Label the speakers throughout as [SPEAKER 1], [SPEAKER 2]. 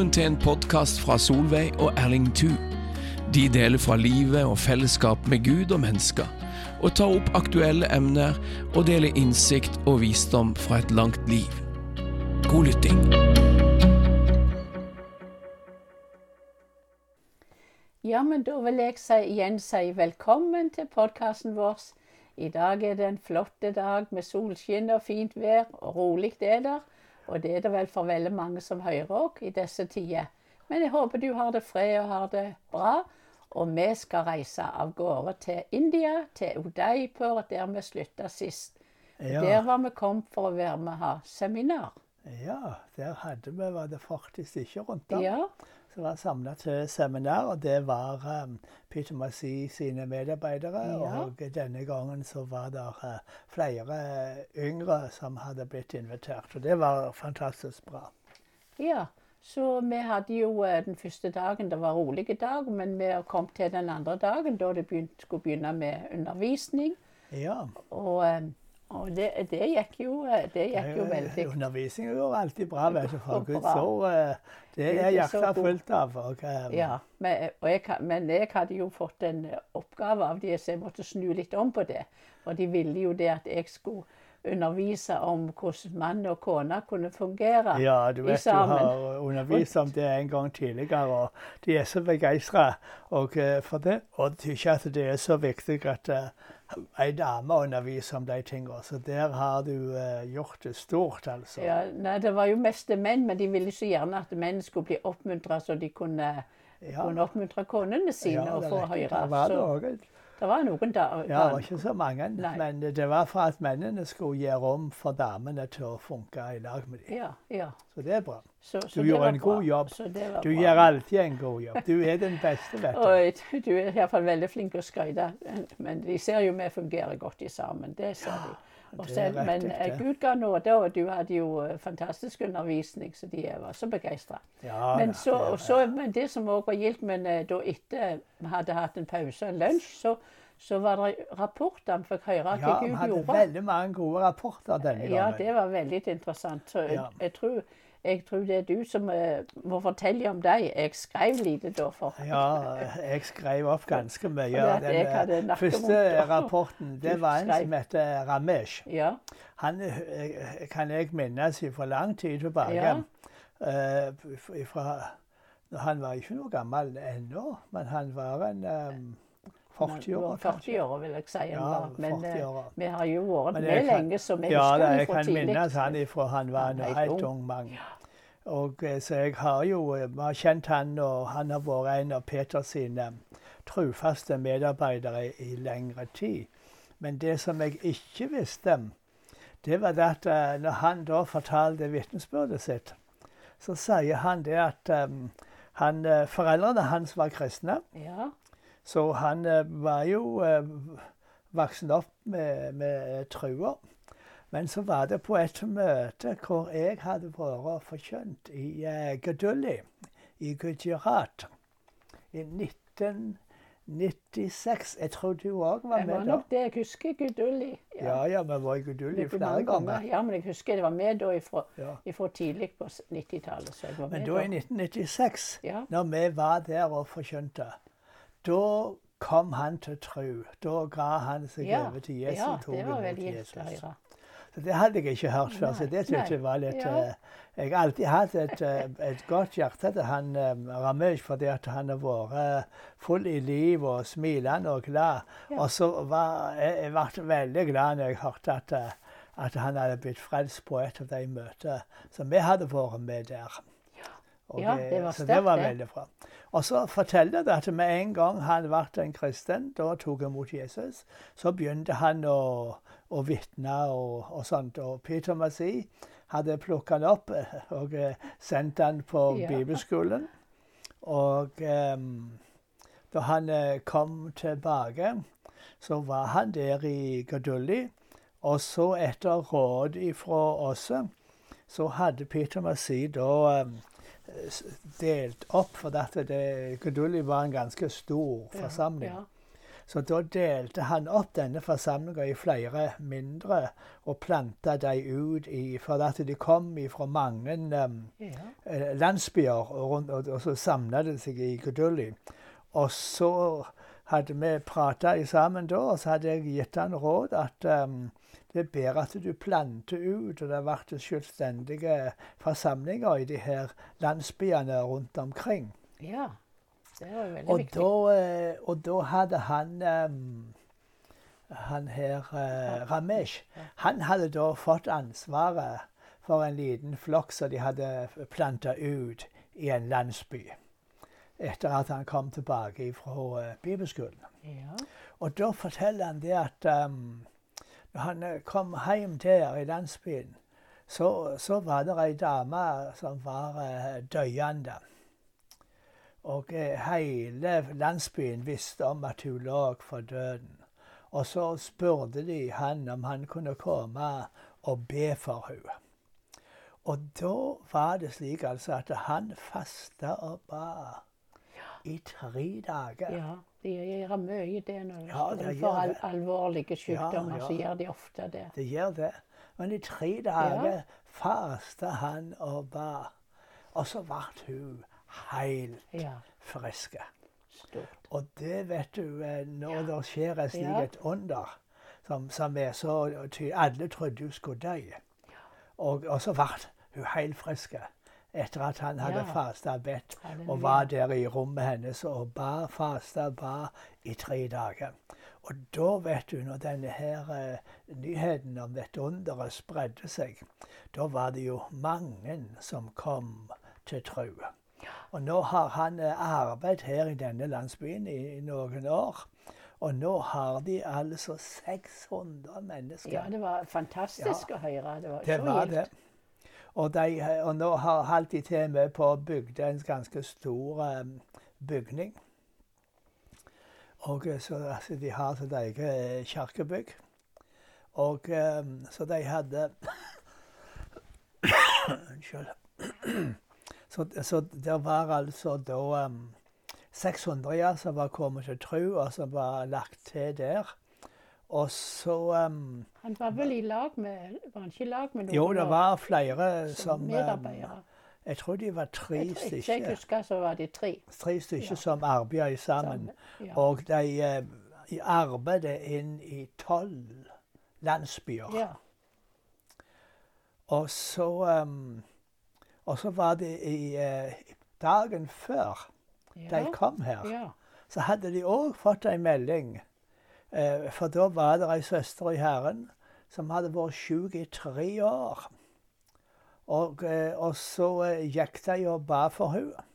[SPEAKER 1] Velkommen til en podkast fra Solveig og Erling Thu. De deler fra livet og fellesskap med Gud og mennesker, og tar opp aktuelle emner og deler innsikt og visdom fra et langt liv. God lytting.
[SPEAKER 2] Ja, men da vil jeg si, igjen si velkommen til podkasten vår. I dag er det en flott dag med solskinn og fint vær, og rolig er det. Og det er det vel for veldig mange som hører òg i disse tider. Men jeg håper du har det fred og har det bra. Og vi skal reise av gårde til India, til Udaipur, der vi slutta sist.
[SPEAKER 3] Ja.
[SPEAKER 2] Der var vi kommet for å være med og ha seminar.
[SPEAKER 3] Ja, der hadde vi, var det 40 stykker rundt da.
[SPEAKER 2] Ja,
[SPEAKER 3] som var samla til seminar. Og det var um, Peter Massi sine medarbeidere.
[SPEAKER 2] Ja.
[SPEAKER 3] Og denne gangen så var det uh, flere yngre som hadde blitt invitert. Og det var fantastisk bra.
[SPEAKER 2] ja. Så vi hadde jo eh, den første dagen, det var rolige dag, men vi kom til den andre dagen da det begynt, skulle begynne med undervisning.
[SPEAKER 3] Ja.
[SPEAKER 2] Og, eh, og det, det gikk jo, eh, det gikk jo veldig
[SPEAKER 3] Undervisninga går alltid bra, vet du. For
[SPEAKER 2] gud,
[SPEAKER 3] Guds ord, uh, det er
[SPEAKER 2] er så
[SPEAKER 3] hjertet fullt av. Og, um,
[SPEAKER 2] Ja, men, og jeg, men jeg hadde jo fått en oppgave av dem, så jeg måtte snu litt om på det. Og de ville jo det at jeg skulle undervise om hvordan mann og kone kunne fungere
[SPEAKER 3] Ja, du
[SPEAKER 2] i
[SPEAKER 3] vet du har undervist om det en gang tidligere, og de er så begeistra for det. Og syns at det er så viktig at uh, ei dame underviser om de tingene. Så der har du eh, gjort det stort, altså.
[SPEAKER 2] Ja, nei, det var jo mest menn, men de ville så gjerne at menn skulle bli oppmuntra så de kunne,
[SPEAKER 3] Ja.
[SPEAKER 2] kunne oppmuntre konene sine
[SPEAKER 3] Ja,
[SPEAKER 2] og få høre.
[SPEAKER 3] Det var det også.
[SPEAKER 2] Det var noen da,
[SPEAKER 3] Ja, det var ikke så mange.
[SPEAKER 2] Nei.
[SPEAKER 3] Men det var for at mennene skulle gi rom for damene til å funke i lag med dem.
[SPEAKER 2] Ja, ja.
[SPEAKER 3] Så det er bra.
[SPEAKER 2] Så, så
[SPEAKER 3] Du
[SPEAKER 2] gjør
[SPEAKER 3] gjorde en god jobb.
[SPEAKER 2] Så det var
[SPEAKER 3] Du gjør alltid en god jobb. Du er den beste, vet du.
[SPEAKER 2] Og du er iallfall veldig flink til å skryte. Men de ser jo vi fungerer godt i sammen. Det ser de.
[SPEAKER 3] Er
[SPEAKER 2] men
[SPEAKER 3] riktig, det.
[SPEAKER 2] Gud ga nåde, og du hadde jo eh, fantastisk undervisning, så de var så begeistra.
[SPEAKER 3] Ja,
[SPEAKER 2] Men, men det som òg var gildt, men eh, da etter vi hadde hatt en pause, og en lunsj, så, så var det rapporter vi fikk høre hva
[SPEAKER 3] Ja, vi hadde veldig mange gode rapporter denne gangen.
[SPEAKER 2] Ja, det var veldig interessant. Så jeg, jeg, tror, jeg tror det er du som eh, må fortelle om deg. Jeg skrev lite da for
[SPEAKER 3] Ja, jeg skrev opp ganske mye.
[SPEAKER 2] Ja,
[SPEAKER 3] Den eh, første rapporten det var en som heter Ramesh.
[SPEAKER 2] Ja.
[SPEAKER 3] Han eh, kan jeg minnes for lang tid tilbake.
[SPEAKER 2] Ja.
[SPEAKER 3] Uh, f- fra, han var ikke noe gammel ennå, men han var en um, 40 år.
[SPEAKER 2] 40 år, vil jeg si.
[SPEAKER 3] Ja.
[SPEAKER 2] Men
[SPEAKER 3] 40
[SPEAKER 2] eh,
[SPEAKER 3] år.
[SPEAKER 2] vi har jo vært med
[SPEAKER 3] kan-
[SPEAKER 2] lenge, så vi
[SPEAKER 3] Ja,
[SPEAKER 2] husker
[SPEAKER 3] da,
[SPEAKER 2] Ja,
[SPEAKER 3] jeg kan minnes han ifra han var en helt
[SPEAKER 2] ung.
[SPEAKER 3] mann. Og eh, Så jeg har jo eh, vi har kjent han, og han har vært en av Peters sine trufaste medarbeidere i, lengre tid. Men det som jeg ikke visste, det var at eh, når han da fortalte vitnesbyrdet sitt, så sier han det at um, han, eh, foreldrene hans var kristne.
[SPEAKER 2] Ja,
[SPEAKER 3] Så han eh, var jo eh, voksen opp med, med trua. Men så var det på et møte hvor jeg hadde vært forkjønt i Gedulli i Gujarat i 1996. Jeg tror du òg var
[SPEAKER 2] det var
[SPEAKER 3] med da.
[SPEAKER 2] nok det jeg husker. Gudulli.
[SPEAKER 3] Ja, ja, vi var i
[SPEAKER 2] Gudulli er
[SPEAKER 3] flere
[SPEAKER 2] ganger. Ja, men jeg husker det var med da ifra,
[SPEAKER 3] Ja.
[SPEAKER 2] ifra tidlig på 90-tallet. så jeg var
[SPEAKER 3] Men da i 1996,
[SPEAKER 2] Ja.
[SPEAKER 3] når vi var der og forkynte, da kom han til tro. Da ga han seg
[SPEAKER 2] Ja,
[SPEAKER 3] over til Jesus.
[SPEAKER 2] ja,
[SPEAKER 3] og tok imot Jesus.
[SPEAKER 2] Ja.
[SPEAKER 3] Så det hadde jeg ikke hørt før, så det syntes jeg var litt
[SPEAKER 2] ja.
[SPEAKER 3] Uh, Jeg har alltid hatt et, eh, et godt hjerte til han um, Ramesh, fordi at han har vært full i liv og smilende og glad. Og så var jeg, jeg ble veldig glad når jeg hørte at, at han hadde blitt frelst på et av de møtene som vi hadde vært med der. Og,
[SPEAKER 2] Ja, det var
[SPEAKER 3] så
[SPEAKER 2] sterkt,
[SPEAKER 3] det var veldig bra. Og så forteller det at med en gang han ble en kristen, da tok imot Jesus, så begynte han å, å vitne og, og sånt. Og Peter Masi hadde plukket han opp eh, og eh, sendt han på
[SPEAKER 2] Ja.
[SPEAKER 3] bibelskolen. Og um, da han eh, kom tilbake, så var han der i Gadulli. Og så etter råd ifra oss, så hadde Peter Masi da s- delt opp, for at det, Gadulli var en ganske stor forsamling.
[SPEAKER 2] Ja,
[SPEAKER 3] Så da delte han opp denne forsamlinga i flere mindre og planta dem ut i For at de kom fra mange um,
[SPEAKER 2] Ja.
[SPEAKER 3] landsbyer, og, rundt, og, og så samla de seg i Kudulli. Og så hadde vi prata sammen da, og så hadde jeg gitt han råd at um, det er bedre at du planter ut, og det blir selvstendige forsamlinger i de her landsbyene rundt omkring.
[SPEAKER 2] ja. Det var jo veldig
[SPEAKER 3] Og
[SPEAKER 2] viktig.
[SPEAKER 3] da, eh, og da hadde han um, han her eh, Ramesh Han hadde da fått ansvaret for en liten flokk som de hadde planta ut i en landsby. Etter at han kom tilbake fra eh, bibelskolen.
[SPEAKER 2] Ja.
[SPEAKER 3] Og da forteller han det at um, når han eh, kom hjem der i landsbyen, så, så var det ei dame som var uh, døende. Og uh, hele landsbyen visste om at hun lå for døden. Og så spurte de han om han kunne komme og be for henne. Og da var det slik altså at han fasta og ba i tre dager.
[SPEAKER 2] ja. De gjør mye det når de
[SPEAKER 3] Ja, de får
[SPEAKER 2] al alvorlige sykdommer.
[SPEAKER 3] ja.
[SPEAKER 2] Så gjør de ofte det.
[SPEAKER 3] Det gjør det. Men i tre dager fasta han og ba. Og så ble hun helt
[SPEAKER 2] Ja.
[SPEAKER 3] frisk. Og det vet du, eh, når det skjer et slikt
[SPEAKER 2] Ja.
[SPEAKER 3] under, som, som er så Alle trodde hun skulle dø. Og, og så ble hun helt frisk etter at han hadde
[SPEAKER 2] Ja.
[SPEAKER 3] fasta og bedt. Og var der i rommet hennes og ba, fasta, ba i tre dager. Og da, vet du, når denne her eh, nyheten om dette underet spredde seg, da var det jo mange som kom til tro. Og nå har han eh, arbeidet her i denne landsbyen i, i noen år. Og nå har de altså 600 mennesker.
[SPEAKER 2] Ja, det var fantastisk å høre. Det var
[SPEAKER 3] Det var det. Og, de, og nå har holdt de til med på å bygge en ganske stor um, bygning. Og eh, så altså, De har sitt eget kirkebygg. Og så de hadde Unnskyld. så, så det var altså da um, 600 ja, som var kommet til tro, og som var lagt til der. Og så um,
[SPEAKER 2] Han var vel i lag med Var han ikke i lag med noen?
[SPEAKER 3] Jo, det var flere
[SPEAKER 2] som
[SPEAKER 3] som um? Jeg tror de var tre
[SPEAKER 2] stykker. ikke jeg husker, så var de tre.
[SPEAKER 3] tre stykker
[SPEAKER 2] Ja.
[SPEAKER 3] som arbeidet sammen.
[SPEAKER 2] Ja.
[SPEAKER 3] Og de uh, arbeidet inn i tolv landsbyer.
[SPEAKER 2] ja.
[SPEAKER 3] Og så um, Og så var det i uh, dagen før de kom her,
[SPEAKER 2] ja.
[SPEAKER 3] så hadde de òg fått en melding. Eh, for da var det ei søster i Herren som hadde vært syk i tre år. Og, eh, og så eh, gikk de og ba for henne.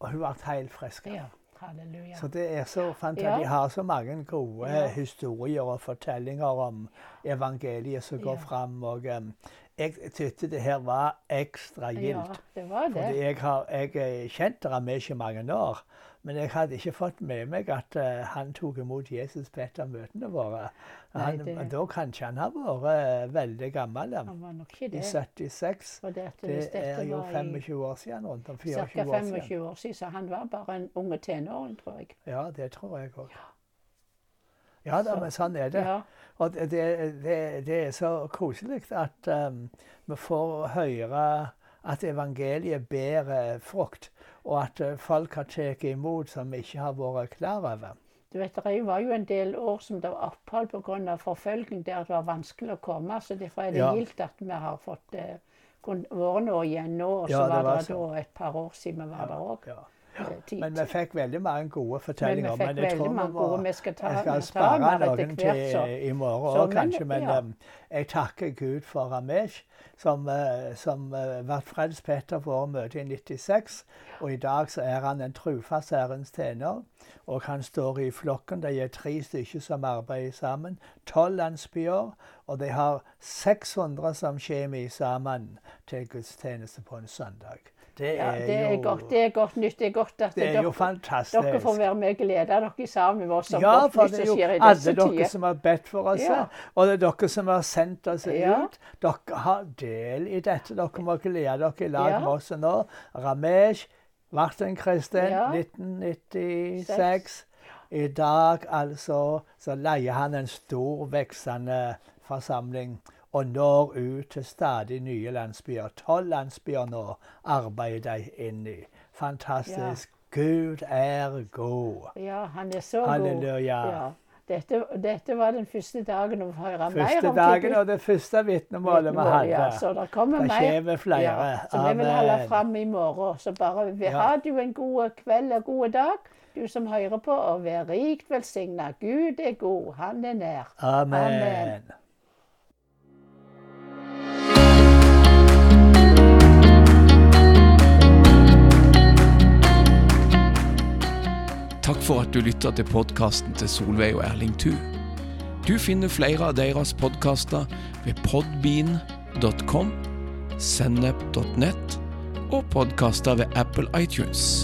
[SPEAKER 3] Og hun ble helt frisk.
[SPEAKER 2] ja. Halleluja.
[SPEAKER 3] Så det er så fantastisk. De har så mange gode
[SPEAKER 2] Ja.
[SPEAKER 3] historier og fortellinger om evangeliet som går
[SPEAKER 2] Ja.
[SPEAKER 3] fram. Og um, jeg syntes det her var ekstra
[SPEAKER 2] ja, det var det.
[SPEAKER 3] Fordi jeg har jeg kjent Ramesh i mange år, men jeg hadde ikke fått med meg at uh, han tok imot Jesus på et av møtene våre.
[SPEAKER 2] Nei, det-
[SPEAKER 3] Da kanskje han har vært eh, veldig gammel.
[SPEAKER 2] Han var nok ikke det.
[SPEAKER 3] I 76.
[SPEAKER 2] For det,
[SPEAKER 3] Det er jo
[SPEAKER 2] 25 i
[SPEAKER 3] 25 år siden. Rundt om 24 Cirka 25 år siden.
[SPEAKER 2] 25 år siden, så han var bare en unge tenåring, tror jeg.
[SPEAKER 3] Ja, det tror jeg òg. Ja da, men sånn er det.
[SPEAKER 2] Ja,
[SPEAKER 3] Og det, det, det er så koselig at um, vi får høre at evangeliet bærer frukt, og at uh, folk har tatt imot som vi ikke har vært klar over.
[SPEAKER 2] du vet, Det var jo en del år som det var opphold pga. forfølging der det var vanskelig å komme. så Derfor er det
[SPEAKER 3] Ja.
[SPEAKER 2] gildt at vi har fått eh, vært nå igjen nå. Og så
[SPEAKER 3] Ja, det
[SPEAKER 2] var
[SPEAKER 3] var
[SPEAKER 2] det da et par år siden vi var der òg. Eh,
[SPEAKER 3] Men vi fikk veldig mange gode fortellinger.
[SPEAKER 2] Men vi fikk
[SPEAKER 3] jeg tror
[SPEAKER 2] mange vi
[SPEAKER 3] må-
[SPEAKER 2] gode. Vi skal ta,
[SPEAKER 3] Jeg skal spare noen til.
[SPEAKER 2] Så.
[SPEAKER 3] i morgen òg, kanskje. Men
[SPEAKER 2] ja.
[SPEAKER 3] um, jeg takker Gud for Ramesh, som, som ble frelst på vårt møte i 96. Og i dag så er han en trufast Ærens tjener. Og han står i flokken. De er tre stykker som arbeider sammen. Tolv landsbyer. Og de har 600 som kommer sammen til gudstjeneste på en søndag. Det
[SPEAKER 2] Ja,
[SPEAKER 3] er,
[SPEAKER 2] det er,
[SPEAKER 3] jo,
[SPEAKER 2] godt, det er godt nytt. Det er godt at
[SPEAKER 3] det er jo
[SPEAKER 2] dere,
[SPEAKER 3] fantastisk.
[SPEAKER 2] dere får være med og glede dere sammen med oss om
[SPEAKER 3] Ja,
[SPEAKER 2] godt
[SPEAKER 3] for det er jo alle dere som har bedt for oss,
[SPEAKER 2] Ja.
[SPEAKER 3] og det er dere som har sendt oss
[SPEAKER 2] Ja.
[SPEAKER 3] ut. Dere har del i dette. Dere må glede dere i lag
[SPEAKER 2] Ja.
[SPEAKER 3] med oss nå. Ramesh Martin Kristin,
[SPEAKER 2] Ja.
[SPEAKER 3] 1996. I dag altså så leier han en stor, veksende forsamling og når ut til stadig nye landsbyer. Tolv landsbyer nå arbeider de inn i. Fantastisk. Gud er god.
[SPEAKER 2] Ja, han er så
[SPEAKER 3] Halleluja.
[SPEAKER 2] god. Ja. Dette, dette var den første dagen å høre mer
[SPEAKER 3] Første
[SPEAKER 2] om
[SPEAKER 3] dagen og det første vitnemålet vi hadde.
[SPEAKER 2] Ja, så det kommer
[SPEAKER 3] Det
[SPEAKER 2] mer.
[SPEAKER 3] kommer flere.
[SPEAKER 2] Ja, så vi vil holde
[SPEAKER 3] Amen.
[SPEAKER 2] fram i morgen. Så bare vi
[SPEAKER 3] Ja.
[SPEAKER 2] har du en god kveld og god dag, du som hører på, og vær rikt velsigna. Gud er god, han er nær.
[SPEAKER 3] Amen.
[SPEAKER 2] Amen.
[SPEAKER 1] Takk for at du lytta til podkasten til Solveig og Erling Thu. Du finner flere av deres podkaster ved podbean.com, sennep.nett og podkaster ved Apple iTunes.